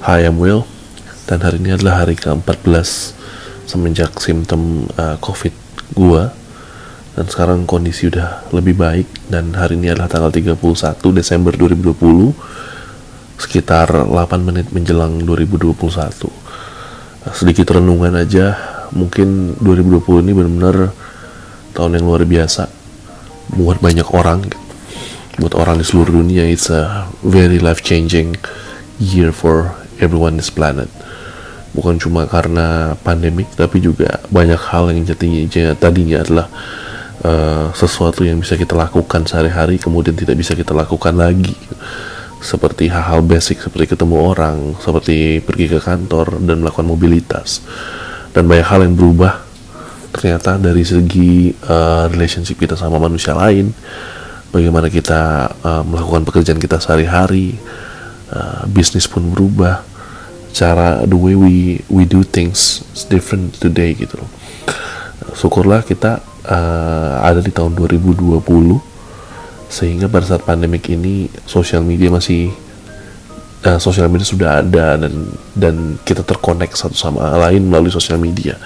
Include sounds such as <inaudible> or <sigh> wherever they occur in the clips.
Hi, I'm Will. Dan hari ini adalah hari ke-14 semenjak simptom uh, COVID gua. Dan sekarang kondisi udah lebih baik dan hari ini adalah tanggal 31 Desember 2020 sekitar 8 menit menjelang 2021 sedikit renungan aja mungkin 2020 ini benar-benar tahun yang luar biasa buat banyak orang. Buat orang di seluruh dunia it's a very life changing year for everyone this planet. Bukan cuma karena pandemik tapi juga banyak hal yang jadinya tadinya adalah uh, sesuatu yang bisa kita lakukan sehari-hari kemudian tidak bisa kita lakukan lagi. Seperti hal-hal basic seperti ketemu orang seperti pergi ke kantor dan melakukan mobilitas. Dan banyak hal yang berubah ternyata dari segi uh, relationship kita sama manusia lain. Bagaimana kita uh, melakukan pekerjaan kita sehari-hari uh, bisnis pun berubah cara the way we we do things is different today gitu loh syukurlah kita uh, ada di tahun 2020 sehingga pada saat pandemik ini sosial media masih uh, sosial media sudah ada dan dan kita terkonek satu sama lain melalui sosial media.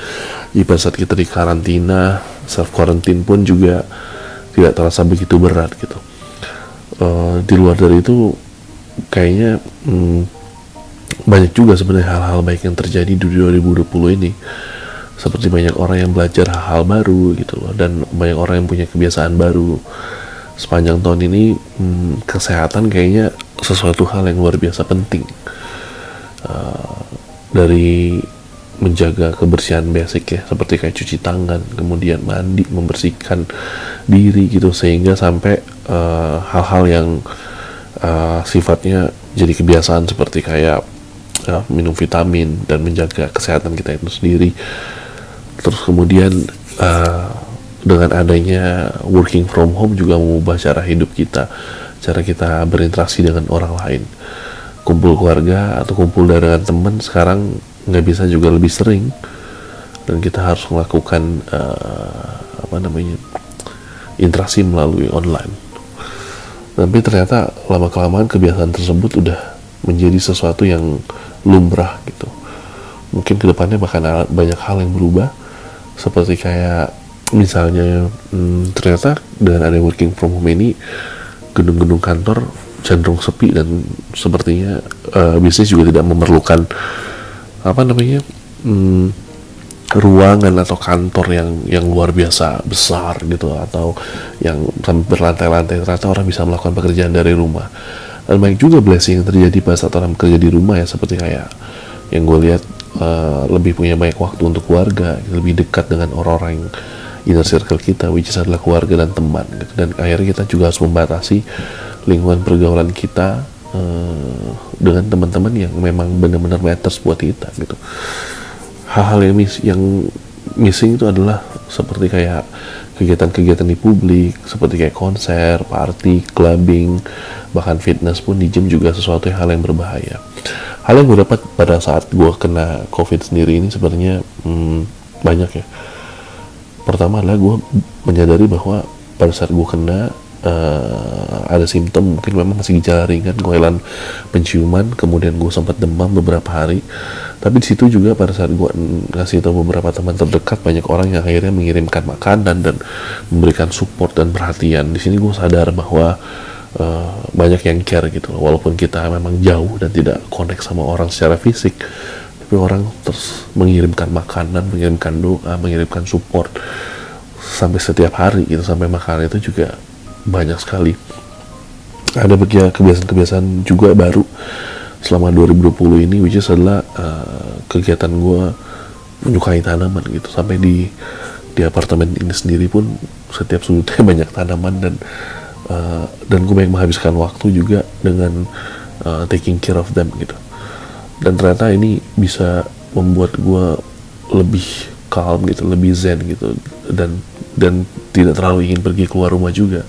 Jadi pada saat kita di karantina, self quarantine pun juga tidak terasa begitu berat gitu. Uh, di luar dari itu kayaknya hmm, banyak juga sebenarnya hal-hal baik yang terjadi di 2020 ini. Seperti banyak orang yang belajar hal-hal baru gitu loh dan banyak orang yang punya kebiasaan baru. Sepanjang tahun ini hmm, kesehatan kayaknya sesuatu hal yang luar biasa penting. Uh, dari menjaga kebersihan basic ya seperti kayak cuci tangan kemudian mandi membersihkan diri gitu sehingga sampai uh, hal-hal uh, yang uh, sifatnya jadi kebiasaan seperti kayak ya, minum vitamin dan menjaga kesehatan kita itu sendiri. Terus kemudian uh, dengan adanya working from home juga mengubah cara hidup kita cara kita berinteraksi dengan orang lain. Kumpul keluarga atau kumpul dengan teman sekarang nggak bisa juga lebih sering. Dan kita harus melakukan uh, apa namanya interaksi melalui online. Tapi ternyata lama kelamaan kebiasaan tersebut udah menjadi sesuatu yang lumrah gitu. Mungkin ke depannya bahkan banyak hal yang berubah seperti kayak misalnya hmm, ternyata dengan ada working from home ini gedung-gedung kantor cenderung sepi dan sepertinya uh, bisnis juga tidak memerlukan apa namanya hmm, ruangan atau kantor yang yang luar biasa besar gitu atau yang berlantai-lantai ternyata orang bisa melakukan pekerjaan dari rumah dan banyak juga blessing yang terjadi pada saat orang bekerja di rumah ya seperti kayak yang gue lihat uh, lebih punya banyak waktu untuk keluarga lebih dekat dengan orang-orang inner circle kita which is adalah keluarga dan teman gitu. dan akhirnya kita juga harus membatasi lingkungan pergaulan kita uh, dengan teman-teman yang memang benar-benar matters buat kita gitu hal-hal yang yang missing itu adalah seperti kayak kegiatan-kegiatan di publik seperti kayak konser, party, clubbing, bahkan fitness pun di gym juga sesuatu yang hal yang berbahaya. Hal yang gue dapat pada saat gue kena COVID sendiri ini sebenarnya hmm, banyak ya. Pertama adalah gue menyadari bahwa pada saat gue kena uh, ada simptom mungkin memang masih gejala ringan kehilangan penciuman kemudian gue sempat demam beberapa hari. Tapi di situ juga pada saat gue ngasih tahu beberapa teman terdekat banyak orang yang akhirnya mengirimkan makanan dan memberikan support dan perhatian. Di sini gue sadar bahwa uh, banyak yang care gitu walaupun kita memang jauh dan tidak connect sama orang secara fisik tapi orang terus mengirimkan makanan mengirimkan doa mengirimkan support sampai setiap hari gitu sampai makanan itu juga banyak sekali. Ada kebiasaan-kebiasaan juga baru. Selama 2020 ini which is adalah uh, kegiatan gue menyukai tanaman gitu. Sampai di di apartemen ini sendiri pun setiap sudutnya <laughs> banyak tanaman dan uh, dan gue banyak menghabiskan waktu juga dengan uh, taking care of them gitu. Dan ternyata ini bisa membuat gue lebih calm gitu lebih zen gitu. Dan dan tidak terlalu ingin pergi keluar rumah juga.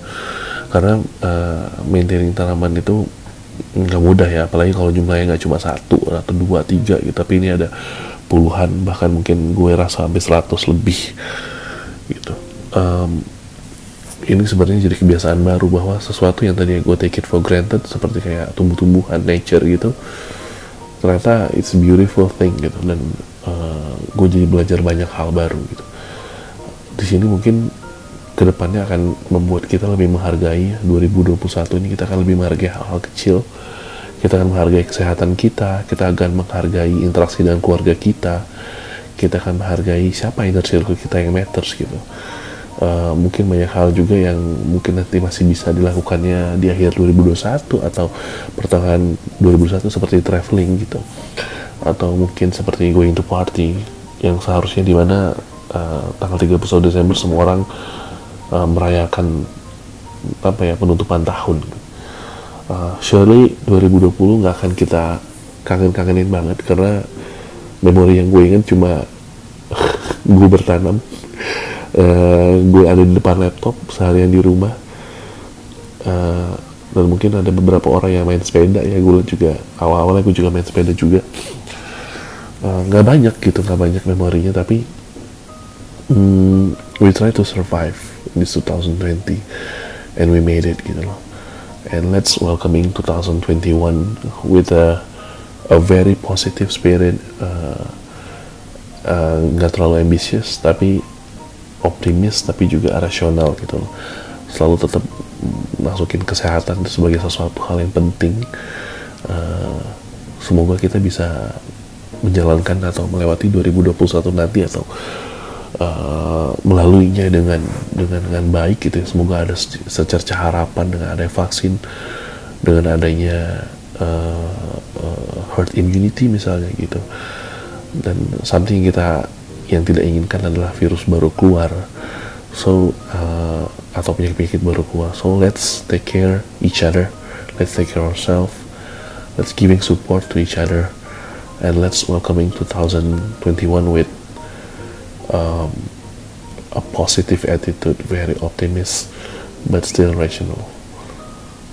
Karena uh, maintaining tanaman itu nggak mudah ya apalagi kalau jumlahnya nggak cuma satu atau dua tiga gitu. Tapi ini ada puluhan bahkan mungkin gue rasa sampai seratus lebih gitu. Um, ini sebenarnya jadi kebiasaan baru bahwa sesuatu yang tadi gue take it for granted seperti kayak tumbuh-tumbuhan nature gitu ternyata it's a beautiful thing gitu. Dan uh, gue jadi belajar banyak hal baru gitu di sini mungkin ke depannya akan membuat kita lebih menghargai 2021 ini kita akan lebih menghargai hal-hal kecil. Kita akan menghargai kesehatan kita kita akan menghargai interaksi dengan keluarga kita kita akan menghargai siapa inner circle kita yang matters gitu. Uh, mungkin banyak hal juga yang mungkin nanti masih bisa dilakukannya di akhir 2021 atau pertengahan 2021 seperti traveling gitu. Atau mungkin seperti going to party yang seharusnya di mana uh, tanggal 31 Desember semua orang uh, merayakan apa ya penutupan tahun. Uh, surely 2020 nggak akan kita kangen-kangenin banget karena memori yang gue ingat cuma <laughs> gue bertanam, uh, gue ada di depan laptop seharian di rumah. Uh, dan mungkin ada beberapa orang yang main sepeda ya gue juga awal-awalnya gue juga main sepeda juga nggak uh, banyak gitu nggak banyak memorinya tapi mm, we try to survive this 2020 and we made it gitu loh. And let's welcoming 2021 with a a very positive spirit nggak uh, uh, terlalu ambitious tapi optimis tapi juga rasional gitu loh. Selalu tetap masukin kesehatan sebagai sesuatu hal yang penting. Uh, semoga kita bisa menjalankan atau melewati 2021 nanti atau uh, melaluinya dengan dengan dengan baik gitu ya. Semoga ada secerca harapan dengan adanya vaksin, dengan adanya uh, uh, herd immunity misalnya gitu. Dan something kita yang tidak inginkan adalah virus baru keluar. So uh, atau penyakit-penyakit baru keluar. So let's take care each other. Let's take care ourselves. Let's giving support to each other. And let's welcoming 2021 with um, a positive attitude, very optimist, but still rational.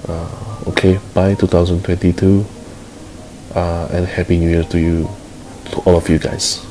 Uh, okay, bye 2022, uh, and happy new year to you, to all of you guys.